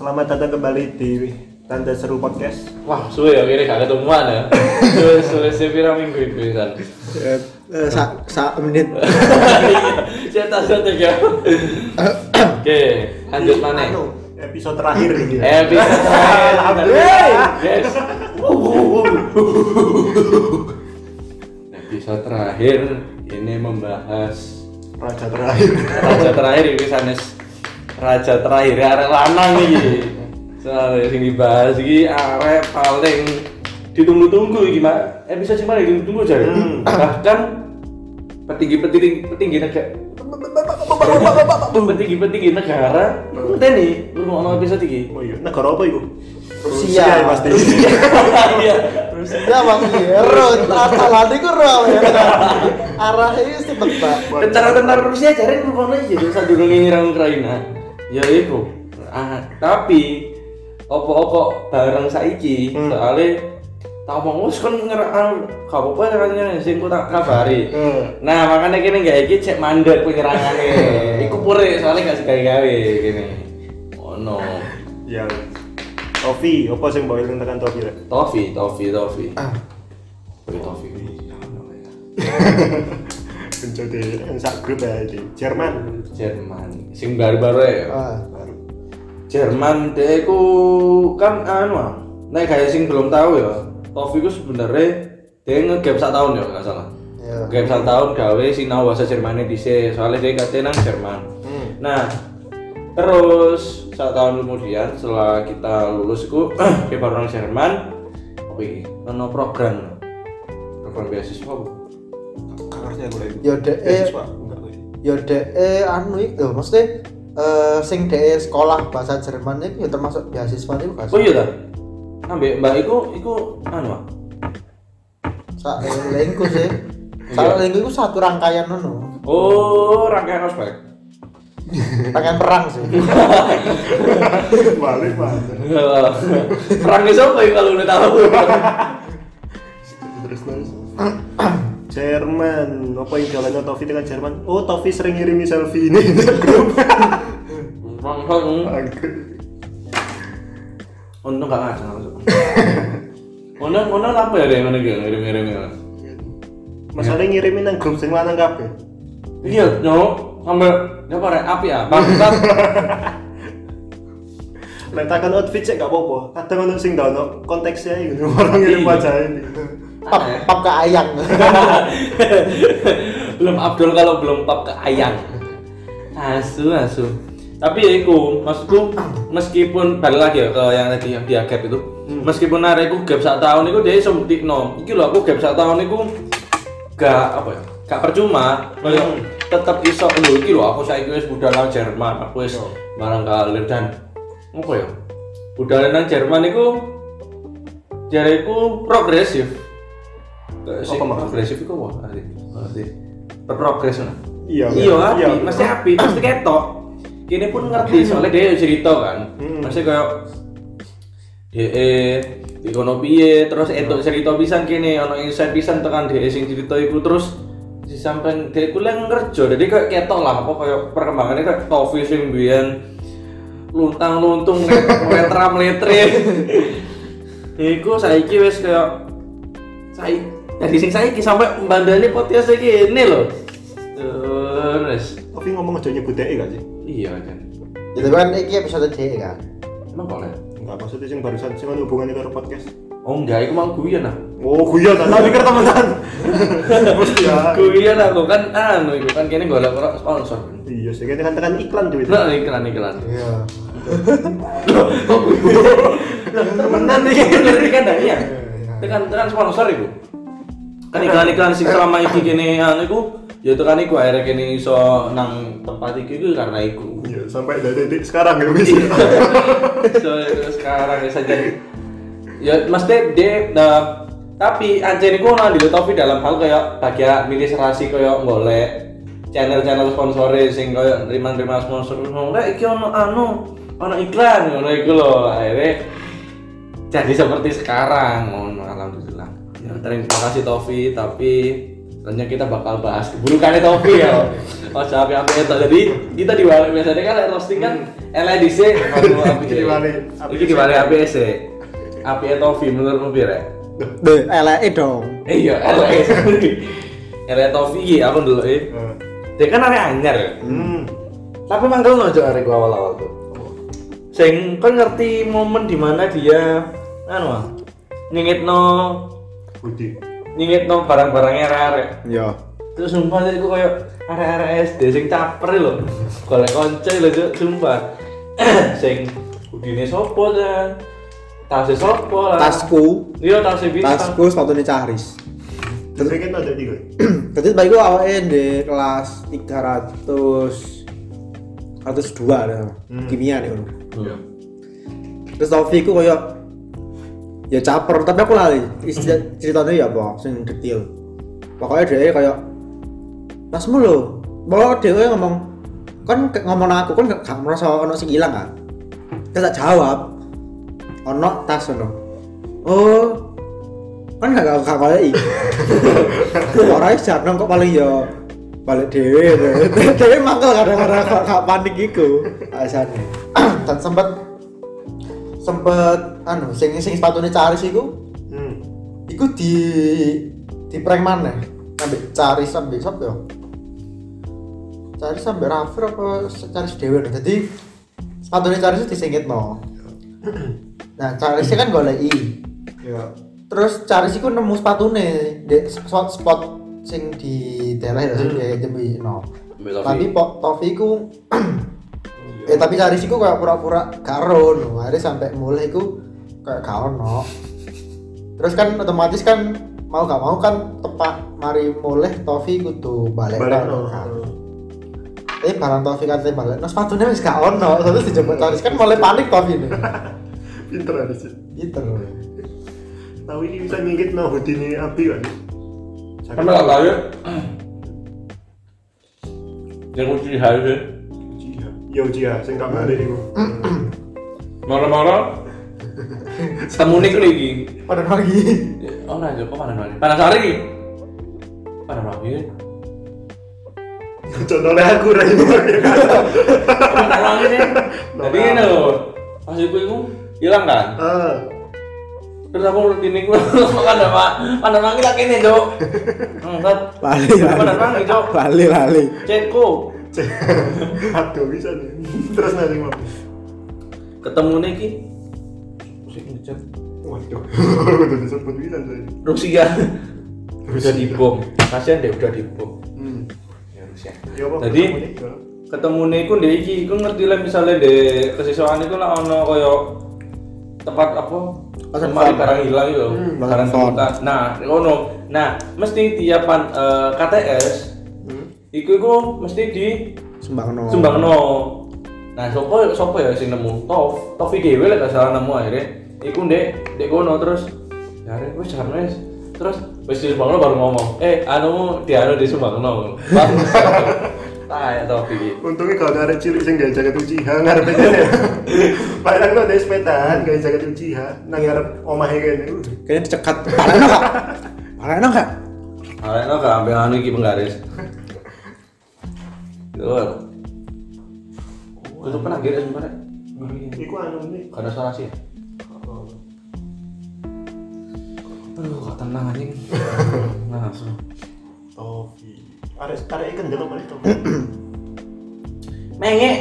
Selamat datang kembali di Tanda Seru Podcast. Wah, suwe ya kira gak ketemuan ya. Suwe suwe sepira minggu itu kan. Eh, eh, sa, sa menit. Saya tak sadar ya. Oke, lanjut mana? Anu, episode terakhir ini. ya. Episode terakhir. Alhamdulillah. Yes. Episode terakhir ini membahas Raja terakhir. raja terakhir ini sanes raja terakhir arek lanang iki. Soalnya sing dibahas iki arek paling ditunggu-tunggu iki Mak. Episode sing paling ditunggu jare. Hmm. Bahkan petinggi-petinggi petinggi negara petinggi-petinggi negara ngenteni ngrungokno episode iki. Oh iya, negara apa itu? Rusia. ya pasti. Iya. Rusia bang hero, atalane ku ro ya. Arahnya sih tebak. Tentara-tentara Rusia ngrungokno iki jadi sadurunge nyerang Ukraina. Ya iku. Ah, tapi opo-opo bareng saiki Hmm. soalnya tak omong wis kon nyerang gak apa-apa nyerangnya sing ku tak kabari. Eh, Nah, makanya kini gak iki cek mandek penyerangannya. Iku pure soalnya gak segawe-gawe gini. Oh no. Ya. Tofi, apa sih bawa eling tekan Tofi? Tofi, Tofi, Tofi. Tofi, Tofi. Menjadi sak grup ya di Jerman. Jerman. Sing baru-baru ya. Ah, Baru. Jerman deh ku kan anu ah. Nek kayak sing belum tahu ya. Tofi ku sebenarnya dia ngegap sak tahun ya nggak salah. ya. Ngegap sak tahun gawe sinau bahasa Jermannya di soalnya dia katanya nang Jerman. Hmm. Nah, terus satu tahun kemudian setelah kita lulus ku kita baru nang Jerman. Apa ini? Ono program program beasiswa? Gak ngerti aku lagi. Ya gue. Ya dek anu itu maksudnya eh sing dek sekolah bahasa Jerman itu ya termasuk beasiswa itu kan. Oh iya dah. Ambek Mbak iku iku anu. Sak lengku sih. Sak lengku itu satu rangkaian nono. Oh, rangkaian ospek. Rangkaian perang sih. Balik balik. Perang itu apa ya kalau udah tahu? Terus terus. Jerman, apa yang jalannya Tofi dengan Jerman? Oh, Tofi sering ngirimi selfie ini di grup. Untung gak ngajak langsung. Untung untung apa ya dia mana gitu ngirim-ngirim ya? Masalahnya ngirimin nang grup sing lanang kabeh. Iya, no, sampai apa rek api ya? Bangsat. Letakkan outfit cek gak apa-apa. Kadang ono sing dono konteksnya orang ngirim Iya. wajah ini. Pap pap ke ayang. belum Abdul kalau belum pap ke ayang. Asu asu. Tapi ya iku, maksudku meskipun balik lagi ya ke yang tadi yang dia gap itu, meskipun arek iku gap sak tahun iku dia iso mbuktikno. Iki lho aku gap sak tahun iku gak apa ya? Gak percuma, Hmm. tetep iso lho iki lho aku saiki wis budal nang Jerman, aku wis Yo. marang kalir dan apa ya? Budal nang Jerman iku jare iku progresif. Apa maksudnya? progresif iku apa arti? Arti berprogres nah. Iya. Iya, kan? api, mesti api, mesti ketok. Kini pun ngerti soalnya dia cerita kan. Hmm. Mesti kayak DE di piye terus entuk cerita pisan kene ono insight pisan tekan DE sing cerita iku terus sampean DE kuliah ngerjo jadi kayak ketok lah apa kayak perkembangannya kayak Tofi sing biyen luntang luntung meletra meletre iku saiki wis kayak saiki dari sing saiki sampai mbandani podcast iki ini loh terus Tapi ngomong aja nyebut DE gak sih? iya kan Itu kan iki episode C kan. emang boleh Enggak, maksudnya sing barusan sing ono hubungannya karo podcast. oh enggak iku mang guyon ah Oh, guyon ta. Tak pikir temenan. Mesti ya. guyon aku kan anu iku kan kene golek sponsor Iya, sih kan tekan iklan duit. nah iklan iklan Iya. temenan iki ngerti kan dah iya tekan tekan sponsor iku kan iklan iklan sing selama iki kene anu iku ya tekan iku akhirnya kene iso nang tempat iki iku karena iku. Iya, sampai dari detik sekarang ya wis. so itu sekarang ya saja. Ya mesti dia nah, tapi anjir iku ono di Tofi dalam hal kayak bagian administrasi kayak golek channel-channel sponsore sing kayak nerima-nerima sponsor. Ngono iki ono anu ono iklan ngono iku lho. Akhirnya jadi seperti sekarang ngono. ya terima kasih Tofi tapi Ternyata kita bakal bahas keburukannya Tofi ya Ojo api-api itu. Jadi kita diwalik biasanya kan roasting kan elek dhisik ngono api. Diwalik api Iki diwalik api sik. Api Tofi menurutmu pire? Deh, eleke dong. Iya, elek. Elek Tofi iki aku dulu eh. Eh. Dia kan arek anyar ya. Hmm. Tapi manggil nojo arek ku awal-awal tuh. Sing kan ngerti momen di mana dia anu ah, nyengitno Budi. nyengitno barang-barangnya arek Yo. Terus sumpah tadi gue kayak arek-arek SD sing caper lho. Golek konco lho Cuk, sumpah. sing udine sopo ta? Tasnya sopo lah. Tasku, Iya tasnya bintang. tasku sepatune Caris. Terus kita ada tiga. Jadi bagiku awalnya di kelas 300 102 ada Hmm. kimia nih. Iya. Terus Taufik ku kayak ya caper tapi aku lali. Isi- ceritanya ya apa sing detail. Pokoknya dia kayak tasmu lo bahwa dia ngomong kan ngomong aku kan gak, merasa ono sing hilang kan kita tak jawab ono tas ono oh kan gak gak gak balik orangnya jarang kok paling ya balik dewe dewe mangkel kadang-kadang gak, panik gitu alasannya dan sempet sempet anu sing sing sepatune Caris iku Hmm. iku di di prank mana ambek Caris ambek sapa ya Caris ambek Rafir apa Caris lho. jadi sepatune Caris itu disingkitno nah Caris kan goleki Ya. terus Caris iku nemu sepatune di spot spot sing di daerah ya sing di Jambi no Ambil tapi Tofi. po Tofi iku eh tapi Caris iku kayak pura-pura karo no akhirnya sampai mulai iku kayak gak ono terus kan otomatis kan mau gak mau kan tepak mari mulai Tofi kudu balik Balik no, no. kan. Eh barang Tofi katanya balik, no sepatunya wis gak ono, terus dijemput Caris kan mulai panik Tofi nih. Pinter ada sih. Gitu. Tahu ini bisa ngingkit no hoodie ini api kan? Kan gak tahu ya. Yang kunci hari Ujiha. Ya Ujiha, saya nggak balik itu. Marah-marah. Temune ku lagi. Pada lagi. Oh nah, kok mana lagi? Panas hari. Panas lagi. Contohnya aku rai Panas lagi nih. Jadi ini loh. Pas iku iku hilang kan? Ah, Terus aku rutinin gue kan apa? Panas lagi lagi nih, Cok. Enggak. Lali, Panas lagi, Cok. Lali, lali. Cekku. Cek. Aduh bisa nih. Terus nanti mau. Ketemu nih ki. Musik ngecek. Waduh, udah disebut bisa tadi. Rusia. Udah dibom. Kasihan deh udah dibom. Hmm. Ya Rusia. Ya apa? Jadi ketemu nih, ku ndek iki ku ngerti lah misalnya di kesiswaan itu lah ono koyo tempat apa phone. barang hilang itu Hmm, barang temukan nah ono nah mesti tiapan eh, KTS. Iku iku mesti di Sumbangno. Sumbangno nah sopo sopo ya sing nemu Tof Tofi dhewe lek gak salah nemu akhirnya iku ndek ndek kono terus ya arek wis jan wis terus wis di Sumbangno baru ngomong eh anu di anu di Sumbangno Tah ya Tofi iki. Untungnya kalau ada cilik yang gak jaga Uchiha ngarep aja ya. Padahal lo ada sepedaan gak jaga Uchiha nang ngarep omahnya kayaknya. Kayaknya dicekat. Paleno kak? Paleno kak? Ada no gak ambil anu iki penggaris. Tuh. Itu pernah gede sebenarnya. Iku anu nih. Karena salah sih. Aduh, kok tenang anjing. Nah, langsung. Tofi. Ada ada ikan dalam mana itu? Menge.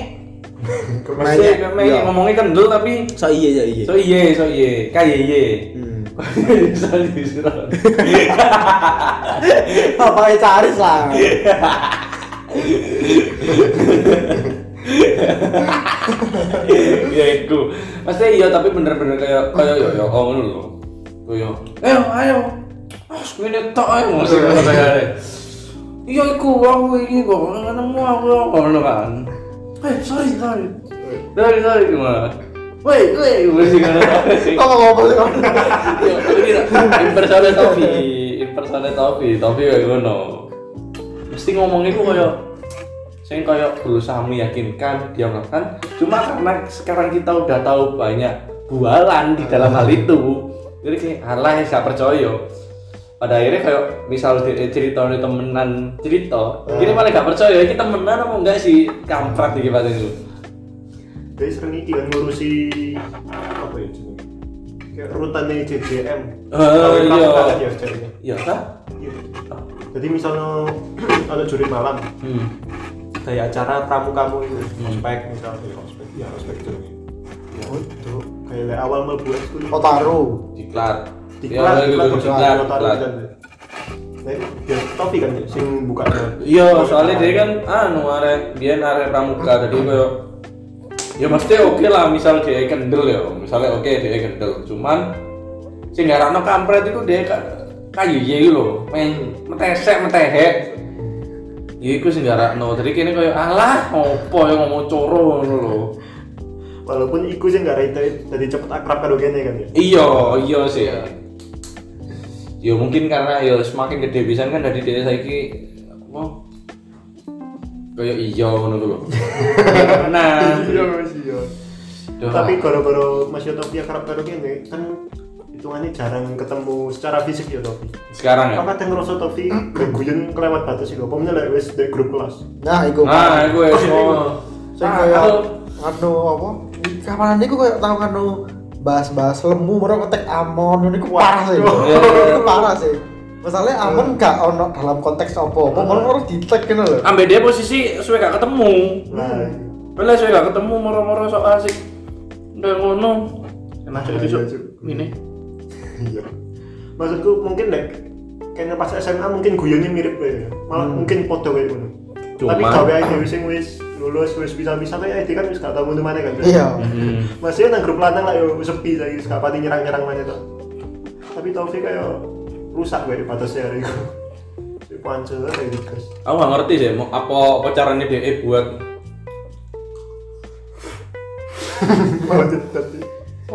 Masih menge iya. ngomongnya kendel tapi So iya ya iya. so iye so iye kayak iye. Hmm. Bisa disuruh. Apa yang Caris lah? Ya itu maksudnya iya tapi bener-bener kayak kayak yo yo kamu dulu kayak ayo ayo. Ah sepeda tok ayo masih kayak iya iku aku ini kok nggak nemu aku ngono kan. Eh sorry sorry. Sorry sorry gimana Woi, woi, masih ngono sih. Kok ngomong sih? Iya, tapi ini impersonate Tofi, impersonate Tofi, Tofi kayak ngono. Mesti ngomongnya ku kayak saya kayak berusaha meyakinkan dia melakukan cuma karena sekarang kita udah tahu banyak bualan di dalam hal itu jadi kayak alah saya percaya pada akhirnya kayak misal di- cerita nih temenan cerita ini malah gak percaya kita temenan apa enggak sih kampret iki paling itu Jadi sering iki kan ngurusi apa ya? Kayak rutannya JJM. Oh, Kawin iya. kan ya jadinya. iya Iya. Jadi misalnya ada jurit malam, hmm. Kayak acara pramukamu itu, ospek misalnya, ya ospek, ya ospek itu. Ya itu. Kayak awal mlebu ekskul. Oh taruh. diklat. Diklat, ya, diklat, gitu, diklat, diklat, ya Topi kan ya, sing buka iya soalnya dia kan anu arek biyen arek pramuka jadi kayak ya mesti oke lah misal dia kendel ya. Misalnya oke dia kendel. Cuman sing ngarakno kampret itu dia ka- kayu ye lho main metesek metehek ya iku sing ngarakno jadi kene kayak alah opo yang ngomong coro ngono lho. Walaupun iku sih nggak rete jadi cepet akrab karo kene kan ya. iya iya sih. Ya ya mungkin karena ya semakin gede bisa kan dari dia saiki apa? Kayak iya ngono lho. Nah. Iya Mas iya. Tapi gara-gara Mas Yotopi akrab karo kene kan hitungannya jarang ketemu secara fisik ya Topi. sekarang ya Apa kadang ngerasa Topi guyon kelewat batas itu, apa meneh wis di grup kelas. Nah, iku. nah gue so Sing kaya anu apa? Kapan niku koyo tau anu bahas-bahas lemu moro ngetek amon niku parah sih. Iya, iya, iya. Itu parah sih. Masalahnya amon gak ono dalam konteks apa-apa, moro-moro di-tag gitu loh. ambil dia posisi suwe gak ketemu Nah, Bela suwe gak ketemu moro-moro sok asik udah ngono cek Iya, besok ini iya. Maksudku mungkin dek kayaknya pas SMA mungkin guyonnya mirip kayak ya. Malah mungkin podo kayak ngono. Tapi gawe aja wis sing wis lulus wis bisa-bisa kayak Edi kan wis gak tau mana mana kan. Iya. Hmm. Masih nang grup lanang lah yo sepi saiki wis gak pati nyerang-nyerang mana tuh. Tapi Taufik kayak rusak kayak batasnya hari itu. Si pancel kayak digas. aku gak ngerti sih mau apa apa caranya dia buat Malah jadi.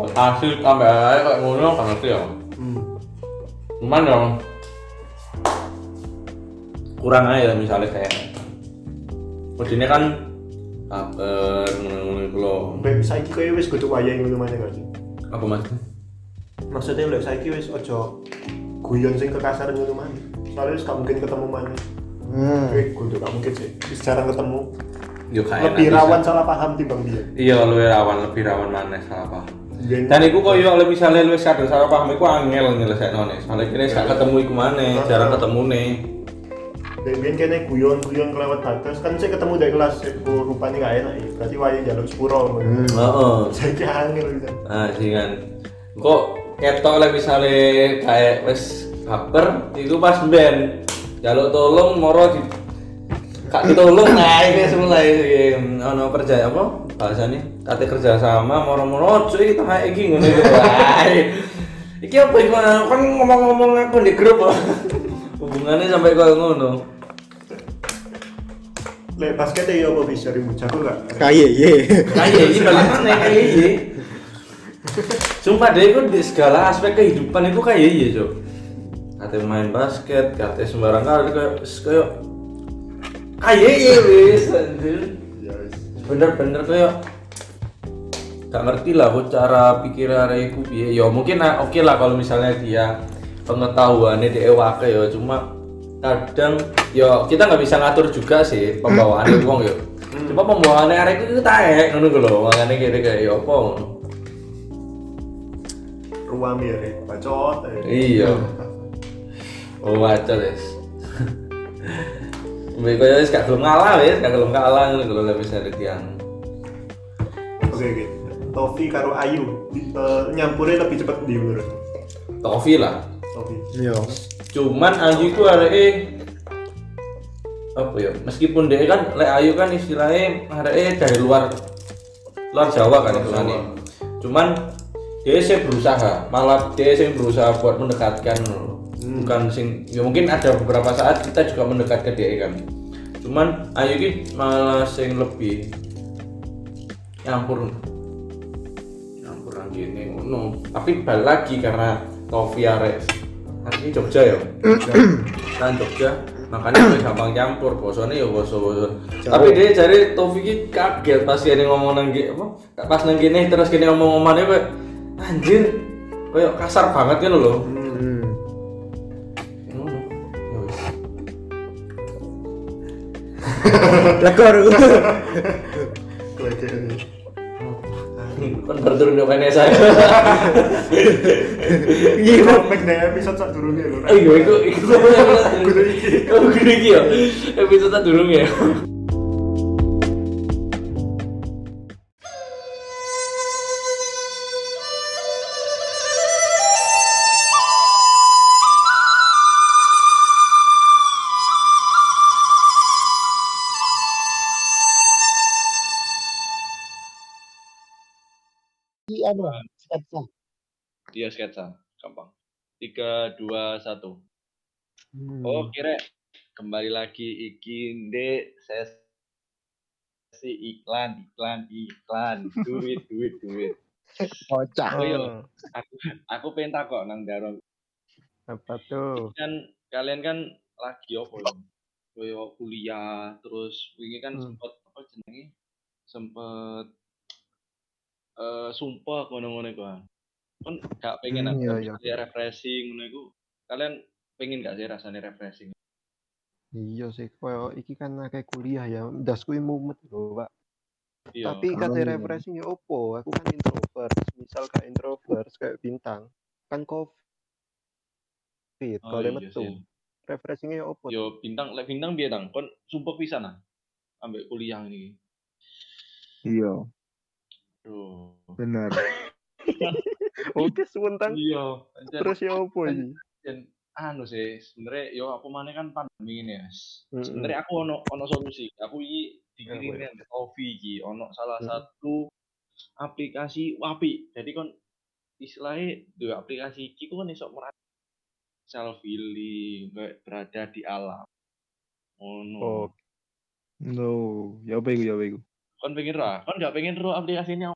Asik sampai aja kayak ngono gak ngerti ya Hmm. cuman dong kurang aja misalnya kayak Kodine kan kabar ngono-ngono iku lho. Sampai saiki kayak wis kudu wayahe ngono mana kan. Apa mas? Maksudnya lek saiki wis ojo guyon sing kekasaran ngono mana. Soalnya wis gak mungkin ketemu mana. Hmm. Eh, kudu gak mungkin sih. Wis jarang ketemu. Yo kayak Lebih rawan salah paham timbang dia. Iya, luwih rawan, lebih rawan mana salah paham. Dan iku koyo oleh misalnya lu sadar salah paham iku angel nyelesaikno nih. Soalnya kene gak ketemu iku maneh, jarang ketemu nih. Dari biyen kene guyon-guyon kelewat batas kan saya ketemu dari kelas oh, rupanya gak enak ya. Berarti wayahe jaluk sepuro. Hmm. Heeh. Saiki angel gitu. Nah, sih kan. Kok ketok oleh misalnya kayak wes kabar itu pas ben jaluk tolong moro di kak ditolong nah ini mulai ono kerja apa? Bahasanya kate kerja sama moro-moro cuy kita kayak iki ngono iki. Wae iki apa iki kan ngomong-ngomong aku di grup hubungannya sampai kayak ngono. Lek basket ya apa bisa ribu jago gak? Kayak iya. kayak ini balik mana kayak ini sumpah deh itu di segala aspek kehidupan itu kayak iya cok kata main basket kata sembarang kali kayak kayak kayak iya wis anjir. Ya bener-bener kayak gak ngerti lah kok cara pikir arek iku piye. Ya mungkin ah, oke lah kalau misalnya dia pengetahuannya di ewake ya. Cuma kadang ya kita nggak bisa ngatur juga sih pembawaannya wong ya. Cuma pembawaannya arek itu taek ngono ku lho makanya kira kayak ya apa? Ruang ya, bacot. eh. iya. Oh waca wes Mbak kaya wis gak gelem ngalah wis, gak gelem kalah ngono lho lek tiang. Oke oke. Tofi karo Ayu eh, nyampurnya lebih cepat di menurut. Tofi lah. Tofi. Iya. cuman Ayu itu areke apa ya meskipun dia kan lek Ayu kan istilahnya areke dari luar luar Jawa kan itu kan cuman dia sih berusaha malah dia sih berusaha buat mendekatkan loh. bukan sing ya mungkin ada beberapa saat kita juga mendekat ke dia kan. Cuman Ayu ini malah sing lebih nyampur. Nyampur lagi ini ngono. Tapi balik lagi karena Tofi arek ini Jogja ya. Kan Jogja makanya lebih gampang campur bosone ya boso boso tapi dia cari Taufik kaget pas dia ngomong nang gi- apa pas nang gini terus gini ngomong ngomongannya kayak anjir kayak kasar banget kan loh Hmm. Ini. Kan baru turun ke saya. Iya. Comeback dari episode sak durungnya lho. Oh iya, itu itu Kudu iki. Oh, gini iki ya. Episode tak durung ya. anu sketsa Iya sketsa, gampang. Tiga, dua, satu. Hmm. Oh kira kembali lagi iki ndek sesi iklan iklan iklan duit duit duit kocak oh iya aku aku pengen takok nang Daron apa tuh kan kalian kan lagi apa ya Koyo kuliah terus wingi kan Hmm. sempet apa jenenge sempet eh sumpah ngono-ngono iku kan kan gak pengen Hmm, aku iya, iya. kayak refreshing ngono iku. Kalian pengen gak sih rasanya refreshing? Iya sih koyo iki kan akeh kuliah ya dasku mumet lho pak. Iya. Tapi kate iya. refreshing ya opo? Aku kan introvert misal kayak introvert kayak bintang kan covid Oh, kalau iya metu. sih. refreshingnya ya opo? Yo bintang lek bintang biar tang? Kon sumpah pisan ah ambek kuliah ini. Iya, Aduh. benar. oke sebentar. Iya. Terus ya opo ini? Dan anu sih sebenarnya yo apa mana kan pandemi ini ya sebenarnya aku ono ono solusi. Aku ini dikirimin Ovi iki. Ono salah Mm. satu aplikasi wapi jadi kon istilahnya dua aplikasi iki ku kan iso merasa self healing kayak berada di alam. Ono oh. No, ya apa iku ya apa iku? Kon pengen ra kon gak pengen ro aplikasinya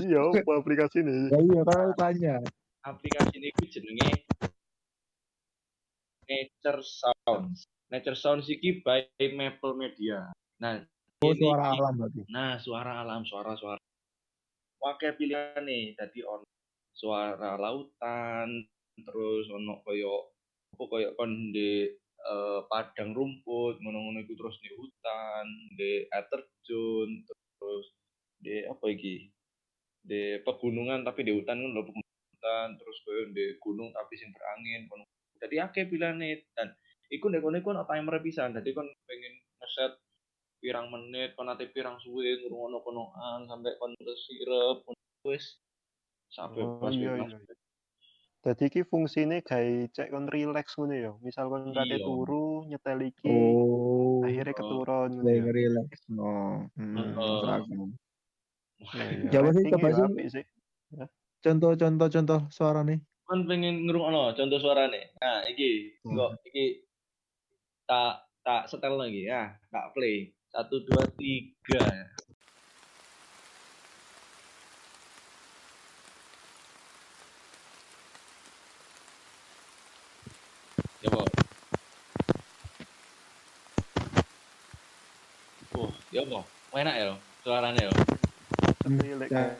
iya opo aplikasi ini Ya iya kan tanya. aplikasi ini ku jenenge Nature Sounds. Nature Sounds iki by Maple Media. Nah, Oh, ini suara alam berarti. Nah, suara alam, suara-suara. Pakai pilihan nih, tadi on suara lautan, terus ono koyo apa koyo kon di eh, padang rumput, ngono-ngono iku terus di hutan, di air terjun, terus di apa iki? Di pegunungan tapi di hutan kan lho pegunungan, terus koyo di gunung tapi sing berangin, kono. Jadi akeh pilihane dan iku nek kono iku ono timer pisan. Jadi kon pengen ngeset pirang menit, kon ate pirang suwe ngrungokno konoan sampai kon sirep wis sampai Oh, pas iya, iya. Jadi iki fungsinya kayak cek kon relax ngono ya. Misal kon kate Iya. turu nyetel iki Oh, akhirnya Oh. keturun ngono lagi ya. relax. No. Hmm, Hmm. iya, Coba sih, coba ya sih. apik sih. Contoh-contoh contoh suara nih. Kon pengen ngrungokno contoh suarane. Nah, iki Hmm. kok iki tak tak setel lagi ya, tak play. Satu, dua, tiga. Coba. Oh, ya apa? Enak ya, suaranya ya. Relax. Ya.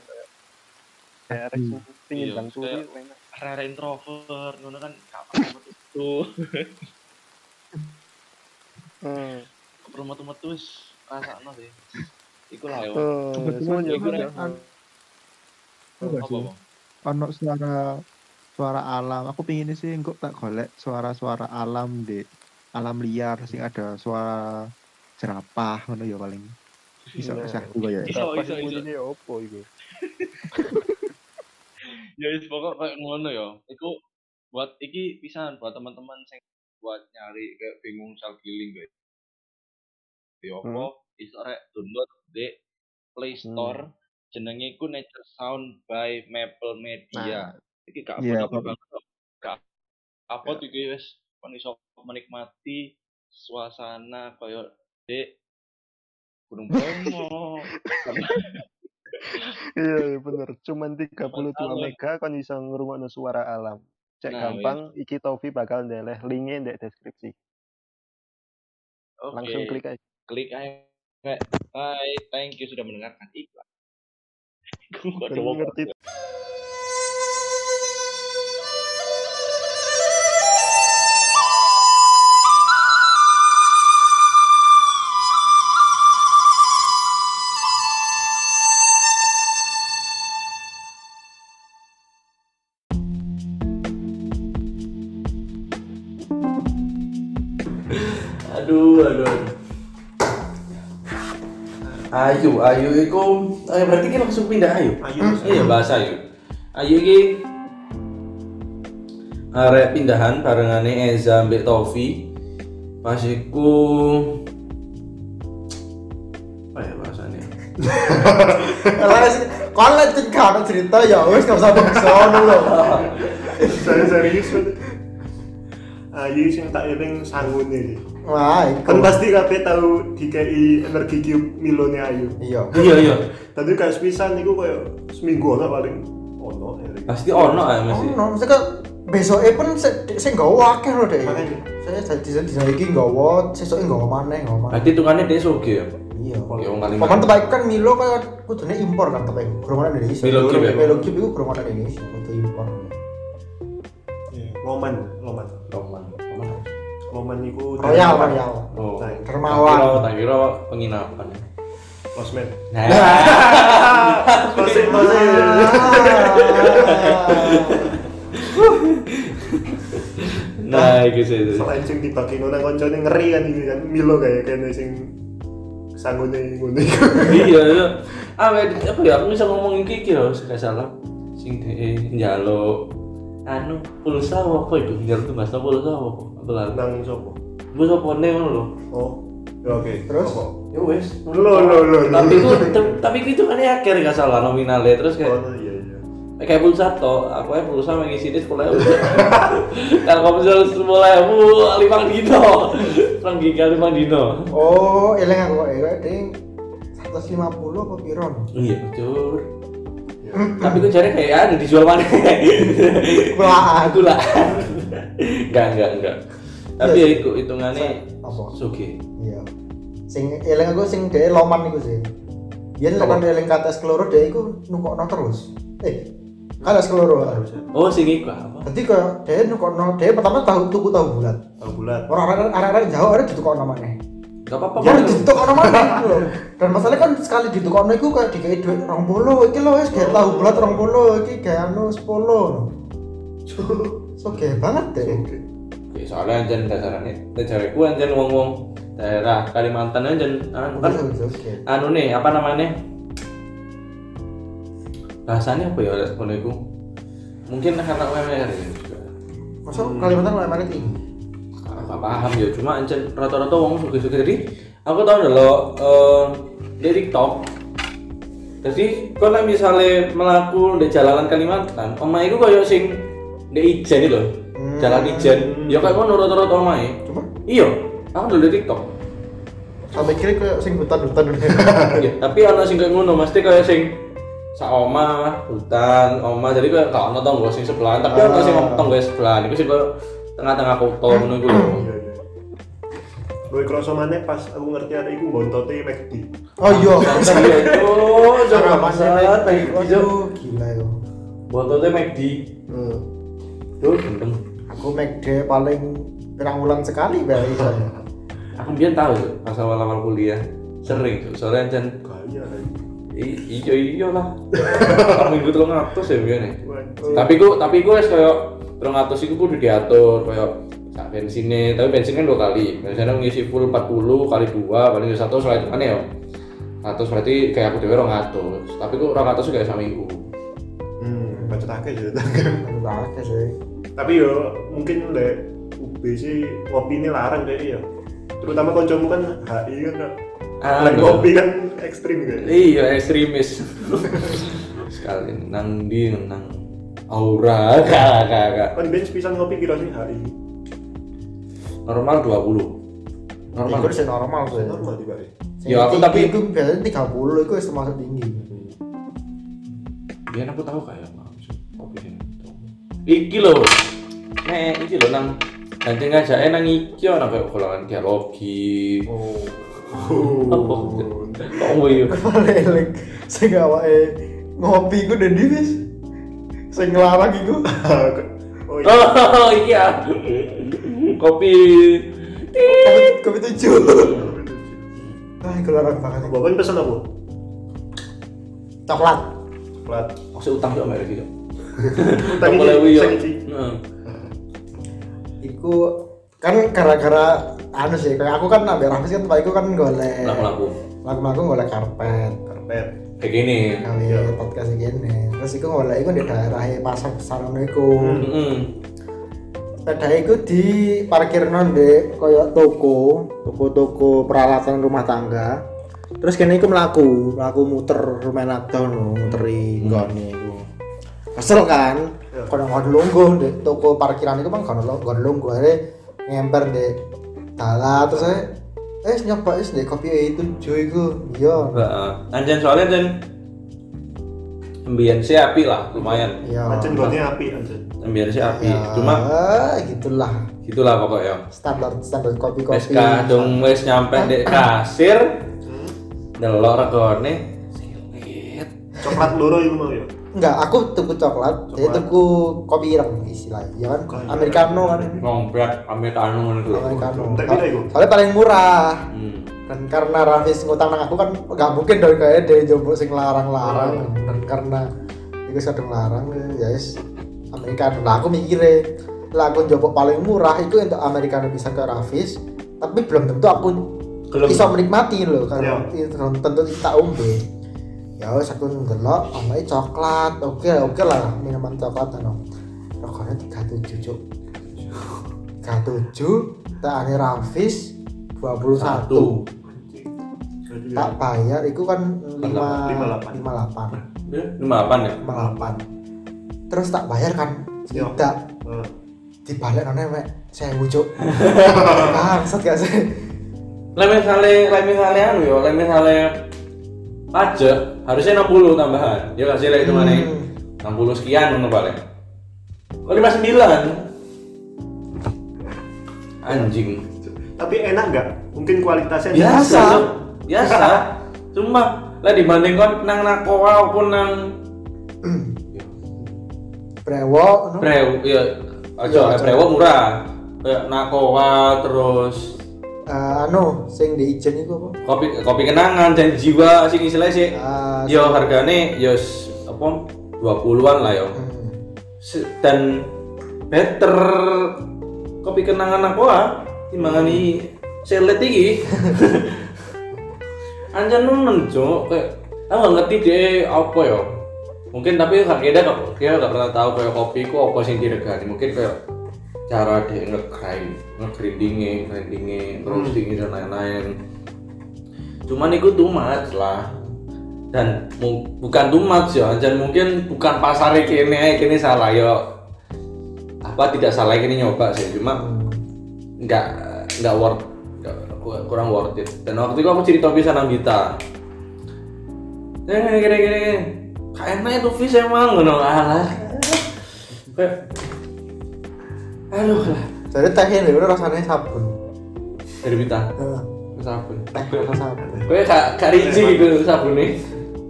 Kayak Rex Hmm. pingin Iya, bang turu kayak- enak. Rare introvert, ngono kan kapan metu Hmm. perlu metu-metu wis rasakno sih. Iku lah. Oh, Kebetulan Apa? Bang? Ono suara suara alam. Aku pingin sih engkau tak golek suara-suara alam di alam liar sing ada suara jerapah ngono ya paling. Bisa Nah. bisa juga ya. Iso, Apa iso, sih iso. bunyinya ya opo iku? ya wis pokok kayak ngono ya iku buat iki pisan buat teman-teman sing buat nyari kayak bingung self healing guys ya apa iso rek download di Play Store jenenge iku Nature Sound by Maple Media iki gak Iya, apa-apa apa- banget kok. gak apa iki wis kon iso menikmati suasana koyo di Gunung Bromo Iya, iya bener. Cuman 32 Alon. mega kan bisa ngrungokno suara alam. Cek Nah, gampang, iki Tofi bakal ndeleh linknya di deskripsi. Oke. Langsung klik aja. klik aja hai thank you sudah mendengarkan iklan Gue ngerti. Ayu, Ayu iku eh, berarti kita langsung pindah Ayu. Ayu. Iya bahasa Ayu. Ayu iki arek pindahan barengane Eza mbek Tofi. Pas iku apa ya bahasanya? Lah sih, kalau lagi kan cerita ya wes nggak usah ngono lho. Saya serius banget. Ayu sing tak eling sangune. Wah, iku. Kan pasti kabeh tahu DKI energi cube Milone Ayu. Iya. Iya iya. Tadi kayak sepisan niku kayak seminggu ono paling ono ya. Pasti ono ya mesti. Oh, no, maksudnya besoknya pun saya nggak wakil loh deh. Saya jadi di sana iki nggak wot, sesoknya nggak mana nggak mana. Berarti dia soge ya. Iya. Ya. Paman tempat kan Milo kayak kudune impor kan kurang mana Indonesia. Milo Cube ya? Milo Cube itu mana Indonesia, kudu impor. Iya, Loman, Loman. Roman. Niku Royal, Royal. Oh. Nah, Dermawan. Tak kira- Tak kira penginapan. Losmen. Nah. Masih, masih. Nah, iki sih. Selain sing dibagi nang koncone ngeri kan iki kan Milo kayak kene sing sanggune ngono iku. iya iya ah apa ya aku bisa ngomong iki iki loh gak salah sing de njalo anu pulsa apa itu njalo tuh mas pulsa apa aku lalu Nang sopo? gue sopo nih ngono loh Oh. Ya oke. Terus? Apa? ya wes Lo lo lo. lo. tapi itu tapi itu kan akhir gak salah nominalnya terus kayak Oh iya iya. kayak pulsa toh aku ya pulsa mengisi di sekolah kalau kamu jual sepuluh ribu lima dino lima giga lima dino Oh, eleng aku kok ya, ding 150 apa piro? iya betul tapi gue cari kayak ada dijual mana Kulaan. aku lah enggak enggak enggak tapi ya itu hitungannya Apa? sugi Iya. Sing eleng aku sing dhewe loman iku sih. Yen lek kan eleng kates keloro dhewe iku nukokno terus. Eh, kates keloro. oh sing iku apa Dadi kaya dhewe nukokno dhewe pertama tahu tuku tahu bulat. Tahu bulat. Orang-orang arek-arek jauh ada ditukokno maneh. Gak apa-apa Ya Bang. ditukokno maneh gitu loh. Dan masalahnya kan sekali ditukokno iku kayak dikai duit 20 iki lho wis kayak tahu bulat 20 iki kayak anu 10. So kayak banget deh. Oke, soalnya anjen dasarnya dasarku anjen wong-wong daerah Kalimantan anjen anu kan Oke. anu nih apa namanya bahasanya apa ya kalau itu mungkin karena UMR ya juga Masa Kalimantan mana tinggi? Gak paham ya. Cuma anjen rata-rata wong suka-suka jadi aku tahu dulu eh di TikTok. Jadi kalau misalnya melaku di jalanan Kalimantan omah itu kayak sing di Ijen itu loh Hmm. jalan Ijen. Ya kayak ngono rata-rata omah Cuma? Iya. Aku dulu di TikTok. Sampai kira kayak sing hutan-hutan. Iya, tapi ana sing kayak ngono, mesti kayak sing sak omah, hutan, omah, jadi kayak gak ono tonggo sing sebelahan, tapi ono sing tonggo sebelahan, iku sing kayak tengah-tengah kota ngono iku lho. Iya iya. Gue kerasa maneh pas aku ngerti ada iku bontote McD. Oh iya. Iya itu, jangan Harapannya masalah, baik itu. Gila yo. Botolnya McD, Hmm. tuh gendeng. Aku McD paling pirang bulan sekali bae saya. Aku biar tahu tuh, pas awal-awal kuliah, sering tuh, soalnya I- iya iya lah. Minggu telung atus ya biar nih. Waduh. tapi ku tapi ku wis koyo 300 iku kudu diatur koyo sak bensinnya tapi bensin kan dua kali biasanya ngisi full 40 kali dua paling ya satu soalnya mana ya 100 berarti kayak aku dewe 200 tapi ku 200 kayak seminggu Hmm, baca akeh ya. Aku banget sih. Tapi yo mungkin le UB sih ngopi ini larang deh ya. Terutama koncomu kan HI kan. Ah, iya. ngopi kan ekstrim kan. iya ekstremis sekali nang di nang aura kakak kakak Kan bench pisan ngopi kira sih HI. normal 20 normal Itu sih normal sih. Normal tiba ya. Sing Ya, aku tapi- itu biasanya 30 itu termasuk tinggi. biar aku tahu kayak kopi sini iki lho nek iki lho nang Ganti ngajake nang iki ana kayak golongan dialogi. Oh. Apa? Kok ngoyo? Lelek sing awake ngopi ku dan wis sing nglarang iku oh iya. Oh, iki ya. Kopi. kopi, kopi tujuh ah iku larang banget Bapak pesen apa? coklat Plat. Maksud utang kok merek iki. Utang iki. Heeh. iku kan gara-gara anu sih kayak aku kan ambil Rafis kan Pak Iku kan golek laku-laku lagu-lagu golek karpet karpet kayak gini. Gawe podcast gini. Terus iku golek iku di daerah pasar besar ngono iku. Mm-mm. sepeda iku di parkir di koyo toko toko-toko peralatan rumah tangga. Terus kene iku melaku melaku muter adon lho, muteri nggone iku. Kesel kan? Ya. kalau nggak lungguh di toko parkiran itu kan kalau nggak lungguh. Ada ngemper di dalah terus saya eh nyoba es di kopi itu cuy iku iya Heeh. Anjen soalnya dan Ambian sih api lah, lumayan. iya Ancen gone api. Ambian sih api. Ya, Cuma gitulah gitulah pokoknya. standar standar kopi kopi kadung wes nyampe di kasir, Hmm. delok regone. Coklat loro iku mau ya. Enggak aku tuku coklat jadi Coklat. tuku kopi ireng istilahnya ya kan Bukan. americano kan Ngompet americano ngono iku. americano soalnya paling murah Hmm. dan karena Rafis ngutang nang aku kan nggak mungkin dong kayak dia jomblo sing larang-larang dan karena itu sedang larang ya yes Americano lah aku mikirnya lah aku jomblo paling murah itu untuk Americano bisa ke Rafis tapi belum tentu aku bisa menikmati loh karena Iya. itu belum tentu tak umbe ya wes aku ngelok omai coklat. Oke oke lah minuman coklat ano rokoknya tiga tujuh cuk. tiga tujuh tak ane Rafis dua puluh satu. Tak bayar itu kan lima Lima delapan. lima delapan. Lima apa ya? lima delapan. Terus tak bayar kan? Iya. tidak. Dibalik nona mek saya wujud bangsat gak sih? Lah misalnya, lah misalnya anu yo, lah misalnya pajak harusnya 60 tambahan. Ya nggak sih lah itu mana? Hmm. 60 sekian ngono paling. Oh 59. Anjing. Tapi enak nggak? Mungkin kualitasnya Biasa. Biasa. Cuma lah dibanding kon nang nakoa maupun nang brewok no? Brew, ya aja Iya, Brewo murah. Kayak nakoa terus Eh, anu sing di ijen itu apa? Kopi kopi kenangan dan jiwa sing istilahnya sih. Ah, yo hargane yo apa 20-an lah yo. Hmm. Dan better kopi kenangan aku ah timbangani selet iki. Anjan nemen cok kayak aku nggak ngerti deh apa ya mungkin tapi gak kira gak gak pernah tahu kayak kopi ku apa sih diregani. Mungkin kayak cara dia nge-grind nge-grindingnya grindingnya roastingnya dan lain-lain. Cuman itu too much lah. Dan mu- bukan too much ya dan mungkin bukan pasarnya kini kini salah ya. Apa tidak salah kini nyoba sih cuma nggak nggak worth kurang worth it. Dan waktu itu aku cerita bisa nang Gita. Eh gini gini kayaknya itu fish emang ngono alah aduh lah. Jadi tehnya itu rasanya sabun. Dari Bita Eh, sabun. Teh rasa sabun. Gue kak kak Rinci gitu sabun nih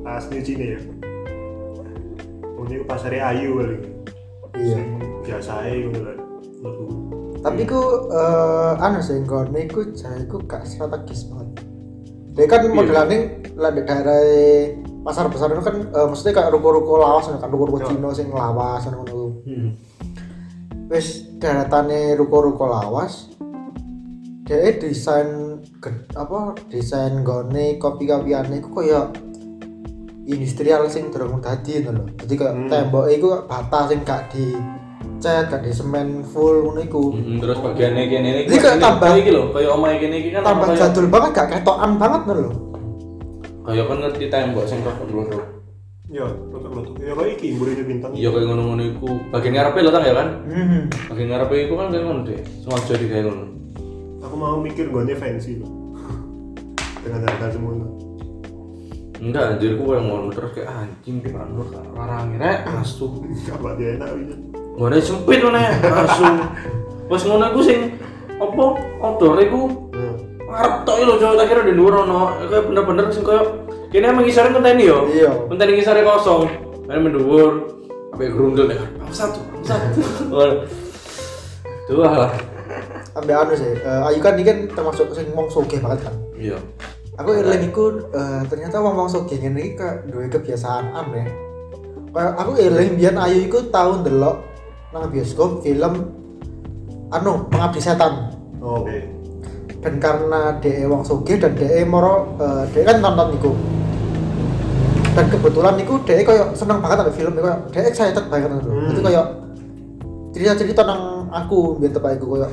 pas nyuci nih ya. Ini pasarnya ayu kali. iya. Biasa aja gitu tapi ku eh, anu sih nggone ku jare ku gak strategis banget. Dia kan modelannya lah di daerah pasar besar itu kan eh, maksudnya kayak ruko-ruko lawas kan ruko-ruko Iya. Cina sing lawas ngono. Hmm. wis daratane ruko-ruko lawas dia desain apa desain gone kopi-kopiane iku koyo industrial sing durung dadi ngono lho. Jadi kayak Hmm. tembok iku bata sing gak di cat, gak di semen full ngono iku. Mm, terus bagiannya gini ini Jadi kayak tambah- iki loh kayak omah gini iki kan Tambah kayak- jadul banget gak ketokan banget lho. kayak kan ngerti tembok sing kok dulu Ya, lotok-lotok. Ya kayak iki mburi bintang. iya kayak ngono-ngono iku bagian ngarepe lo kan ya kan Hmm. bagian ngarepe iku kan kayak ngono deh sengaja kayak ngono Aku mau mikir gue fancy loh. Dengan harga semua. enggak anjir ku kayak ngono terus kayak anjing di mana larang rek asu Apa dia enak gitu. ngono sempit ngono asu pas ngono iku sing apa outdoor iku Nah, ngarep tok lho coba tak kira di luar ono kayak bener-bener sing kayak kene emang ngisore ngenteni yo Iya. ngenteni ngisore kosong kan mendhuwur sampai grundel ya bangsat bangsat Tuh lah. Ambil anu sih. eh, Ayu kan ini kan termasuk sing wong sugih banget kan. Iya. Aku eling iku eh, ternyata wong wong ngene iki kayak duwe kebiasaan aneh. Kayak aku eling biyen Ayu iku tau ndelok nang bioskop film anu Pengabdi Setan. Oke. Dan karena DE wong sugih dan DE moro eh, DE kan nonton niku. Dan kebetulan niku DE koyo seneng banget sama film koyo DE excited banget lho Hmm. itu koyo cerita-cerita nang aku biar tepak iku koyo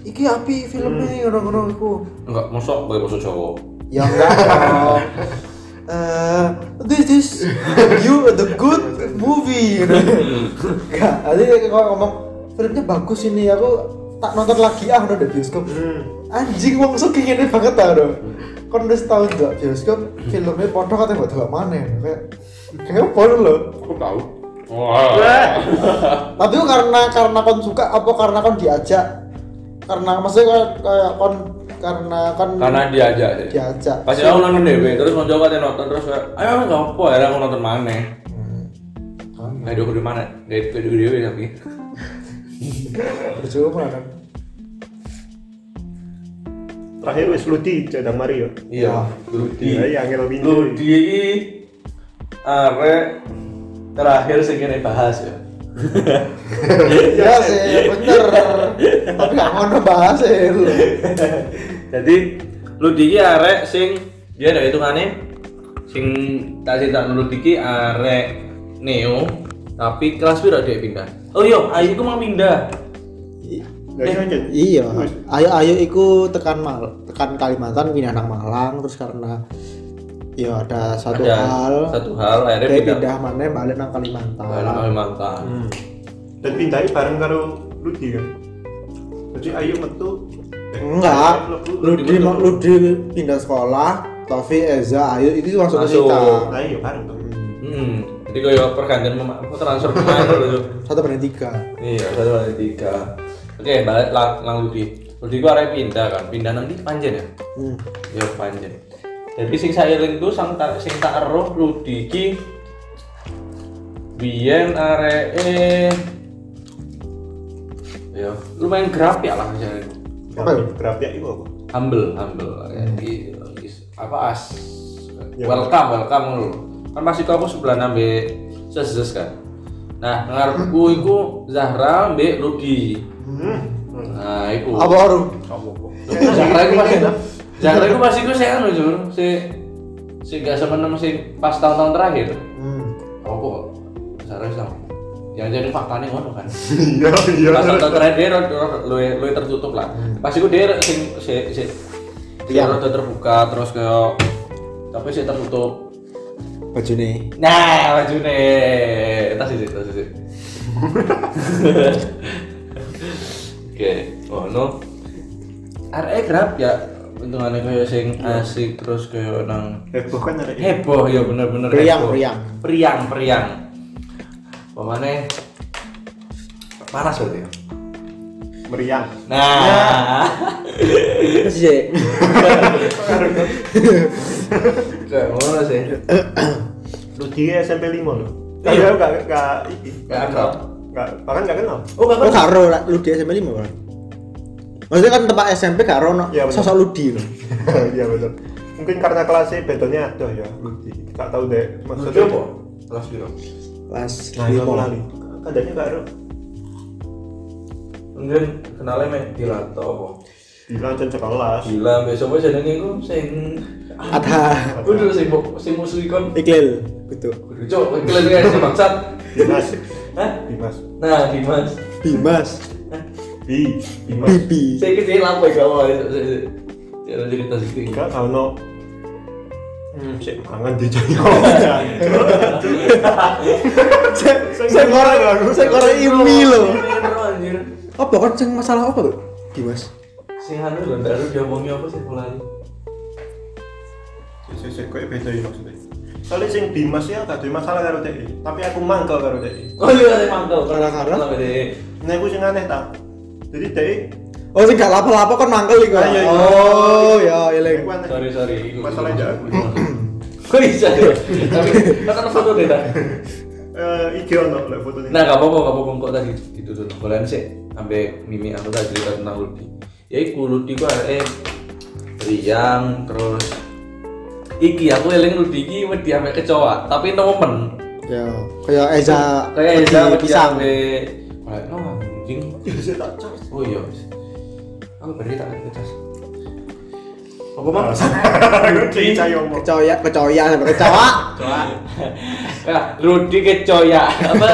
iki api filmnya ngono-ngono iku. Enggak, mosok kowe basa Jawa. ya enggak Eh, this is you the good movie. Enggak tadi kalau ngomong filmnya bagus ini aku tak nonton lagi ah udah di bioskop. Hmm. Anjing wong suki ini banget tau dong kon udah setahun gak bioskop filmnya podo katanya buat gak mana kayak kayak apa loh Aku tahu. Wah. tapi karena karena kon suka apa karena kon diajak karena maksudnya kayak, kayak kon karena kon Karena diajak sih. diajak Pas aku nonton dewe, terus konco katanya nonton terus kayak, ayo enggak apa, akhirnya aku nonton mana? Hmm. Nggak ada di mana? Dari video dewe tapi. bercuma kan Terakhir wis Ludi cadang Mario. Iya, Ludi. Iya, yang angel pintu. Ludi ini arek terakhir sing kene bahas ya. ya sih bener tapi gak ngono bahas ya lu Jadi Ludi iki arek sing dia ada hitungane sing tak cerita Ludi iki arek Neo tapi kelas piro dia pindah. Oh iya, Ayu ku mau pindah. Gak aja. iya ayo ayo iku tekan mal tekan Kalimantan pindah nang Malang terus karena ya ada satu Ada hal satu hal akhirnya pindah. pindah mana balik nang Kalimantan Balik nang Kalimantan. Hmm. Dan pindahnya bareng karo Ludi kan. Jadi ayo metu. eh, enggak Ludi. Ludi pindah sekolah Taufik Eza Ayu itu langsung ke kita Ayo bareng tuh. Hmm. Jadi kayak pergantian apa, transfer pemain dulu. satu banding tiga Iya, satu kali tiga. Oke, balik lang, lang Ludi. Ludi gua arek pindah kan, pindah nanti Panjen ya. hmm. Ya Panjen. Jadi sing saya eling tuh sang tak sing tak eruh Ludi ki biyen arek eh ya lumayan grab ya lah jadi Apa ya? Berapa ya itu apa? humble humble is- apa as Ya. welcome welcome lu kan pasti kau aku sebelah nambe seses kan nah ngarepku iku Zahra mbek Ludi Hmm. Nah iku. Apa baru Zahra iku pasti Zahra iku pasti iku sih anu Jur. Si si gak semenem sing pas tahun-tahun terakhir. Hmm. apa kok? Zahra sama yang jadi faktanya ngono kan. Iya, iya. pas tahun terakhir dia lu lu tertutup lah. Pas itu dia sing si si dia Iya. rada terbuka terus kayak tapi sih tertutup. Baju nih nah baju nih tas sih tas sih oke oh no RE grab ya untungannya kayak sing asik terus kayak nang Heboh kan ada. heboh ya bener-bener Periang, heboh. periang. periang periang pemane panas berarti ya Meriang. nah terus sih kayak ngono sih Ludi SMP 5 loh. Tapi aku gak gak. Gak akrab. Gak bahkan gak kenal. oh gak oh karo lah Ludi SMP lima kan maksudnya kan tempat SMP karo no Iya, bener. sosok Ludi Iya betul. Mungkin karena kelasnya bedanya ada ya Ludi. Gak tahu deh. maksudnya apa kelas biru kelas Nah, itu lali. Kadangnya gak ada. mungkin kenalnya mek Dilato apa Bilang aja kelas. gila besok aja jenenge iku sing ada kudu sing sing musuh ikon Iqlil gitu kudu cok iklan kan sing Dimas. hah Dimas. nah Dimas. Dimas. Bibi saya kira apa ya kalau ya cerita sih Enggak kalau no. Hmm, cek. Mangan di jadi. saya korek saya korek ini loh. Anjir. Apa kan sing masalah apa tuh Dimas sing anu lho ndak ada diomongin apa sih mulai? Sik sik koyo beda ya maksudnya. Soalnya sing Dimas ya gak masalah karo DE, tapi aku mangkel karo DE. oh iya Karena-karena? Kenapa deh Nah, aku sing aneh tak. Jadi DE oh sing gak lapo-lapo kan mangkel iku Ah, iya, iya. oh ya DE eling sorry sorry. jangan. iku- kok bisa ya? Tapi kan foto deh dah Eh, IG ono lek fotonya. nah gak apa-apa gak apa-apa. Kok tadi itu tuh sih. Sampai mimi aku tadi cerita tentang Ludi. Ya iku Ludi ku eh riang terus iki aku eling Ludi iki wedi sampe kecoa tapi momen. Ya kayak Eza kayak Eza wedi kayak no anjing Ya, saya tak cas. oh iya. Aku beri tak ke tas. Apa? Percaya omong. Kecoya, kecoya, sampai kecoa. Ya, Rudi kecoya. Apa?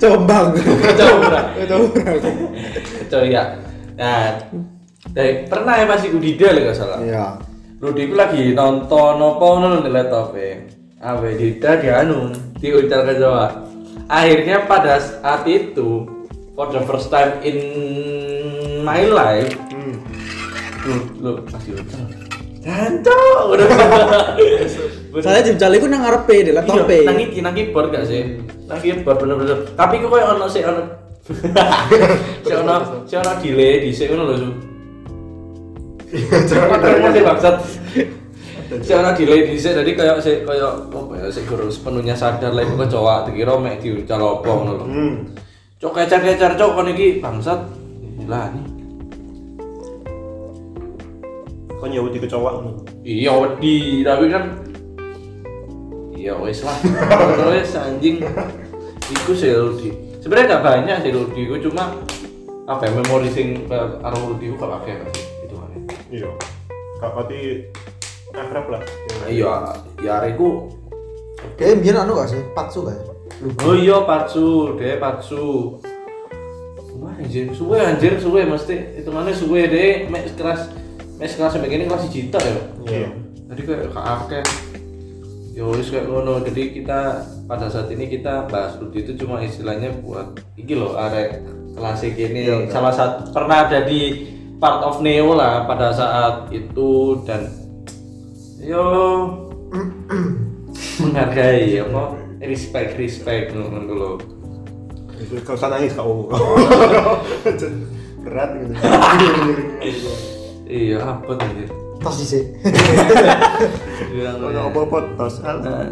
Combang. Kecoya. Combang. Kecoya. Nah, dari pernah ya masih Udida lah nggak salah. Iya. Rudi ku lagi nonton apa ngono di laptop e. Awe Dida di anu di ujar ke Jawa. Akhirnya pada saat itu for the first time in my life Hmm. lu lu masih ujar. Jancok udah. Soalnya jejal iku nang ngarepe di laptop Iya, nang iki nang keyboard gak sih? Nang keyboard bener-bener. Tapi kok koyo ono sih ono. Si ono si ono delay dhisik ngono lho. Su. Jangan Terus sih bangsat. Si ono delay dhisik jadi kayak si kayak apa ya si guru sepenuhnya sadar lah iku kecoa dikira mek diucal apa ngono lho. Cok kecer-kecer cok kon iki bangsat. Lah nih. Kok nyawuti kecoa nih. Iya wedi, tapi kan Iya wes lah. Wes anjing. Iku sih Rudi. Sebenarnya gak banyak sih Rudi, iku cuma apa ya memori sing karo Rudi iku gak pakai sih itu kan. Iya. Kak pati akrab lah. Iya, ya areku Kayak biar anu gak sih? Patsu gak? Oh iya Patsu, deh Patsu. Wah anjir, suwe anjir, suwe mesti hitungannya suwe deh, mek keras, mek keras sampai gini kelas cita ya. Iya. Jadi kayak kak akeh. Yo wis kayak ngono. Jadi kita pada saat ini kita bahas Rudi itu cuma istilahnya buat iki loh arek klasik ini salah satu pernah ada di part of Neo lah pada saat itu dan yo menghargai apa respect respect dulu. Itu kau usah nangis kau. Berat gitu. Iya apa tuh Tas di sih. Bilang Kalau apa-apa tos. Nah,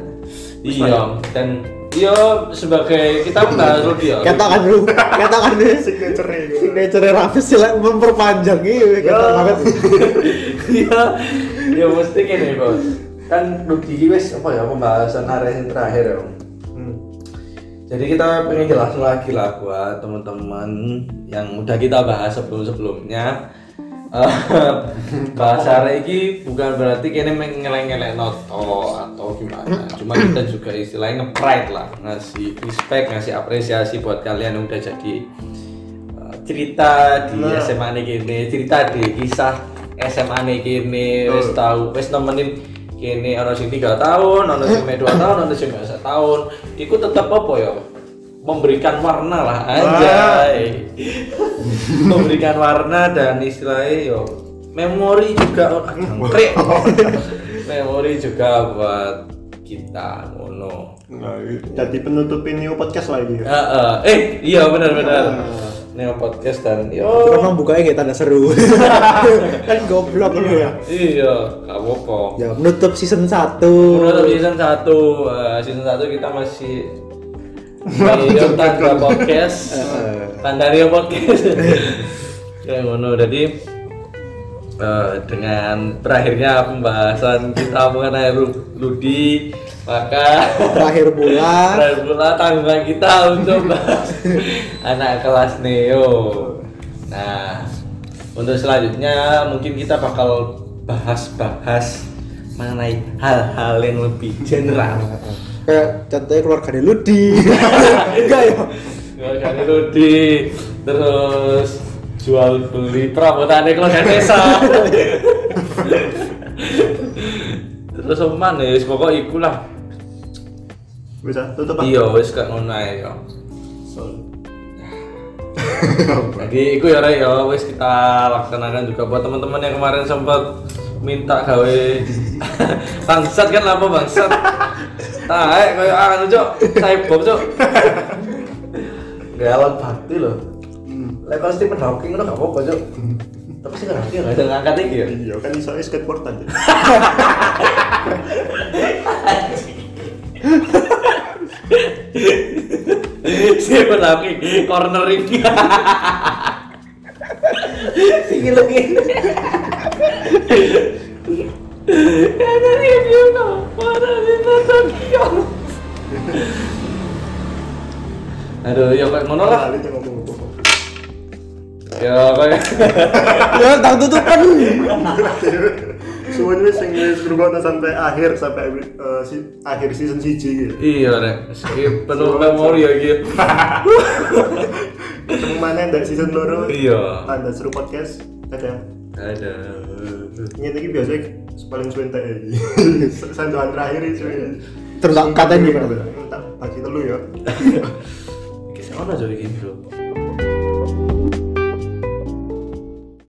iya dan iya sebagai kita membahas Rudi ya. Katakan dulu, katakan dulu. Signature gitu. Signature Rafis sih lah memperpanjang iya kata banget. Iya, ya mesti gini bos. Kan ini wes apa ya pembahasan area yang terakhir ya. Jadi kita pengen jelasin lagi lah buat teman-teman yang udah kita bahas sebelum-sebelumnya. Eh, bahasa ini bukan berarti kini mengeleng-eleng noto atau gimana. Cuma kita juga istilahnya nge-pride lah, ngasih respect, ngasih apresiasi buat kalian yang udah jadi eh, cerita di Nah. SMA gini, cerita di kisah SMA gini, wes tahu, wes nemenin kini orang sing tiga tahun, orang sing dua tahun, orang sing satu tahun, itu tetap apa ya? Memberikan warna lah, anjay. Memberikan warna dan istilahnya yo memori juga jangkrik. memori juga buat kita ngono. Nah, jadi penutupin new podcast lagi. Ah. eh iya benar-benar. Neo podcast dan yo Memang bukanya kayak tanda seru. kan goblok lu ya. iya gak apa-apa. Ya menutup season 1. Menurut season 1, eh, season 1 kita masih Rio tanda podcast Tanda Rio podcast Ya ngono, jadi eh, Dengan berakhirnya pembahasan kita mengenai Rudi Maka Terakhir bulan. Terakhir pula tanggungan kita untuk bahas anak kelas Neo. Nah, untuk selanjutnya mungkin kita bakal bahas-bahas mengenai hal-hal yang lebih general. Kayak contohnya keluarga Ludi. Enggak ya? Keluarga Rudi, terus jual beli perabotan keluarga desa. terus apa mana ya, pokoknya iku lah. Bisa tutup ah. Iya, wis gak ngono ae ya. Jadi itu ya ya wis kita laksanakan juga buat teman-teman yang kemarin sempat minta gawe bangsat kan apa bangsat taek kayak anu cok saya bob cok gak alat bakti loh Lek kalau Stephen Hawking itu gak apa-apa cok tapi sih Hawking gak ada ngangkat iki ya Iya kan iso skateboard aja. Stephen Hawking cornering Sing lagi Ada review no, mana di Tokyo. Aduh, ya kayak ngono lah. Ya kayak Ya tak tutupan. Suwun wis sing wis ngrungokno sampai akhir sampai eh, si- akhir season 1 gitu. iya rek. Iki penuh memori ya iki. Ketemu mana dari season loro? Iya. Tanda seru podcast. Ada. Ada. Ini iki biasa paling suwe entek iki. Sanduan terakhir iki. Terus tak katain gimana? Tak bagi telu ya. Sing ono jadi iki, Bro.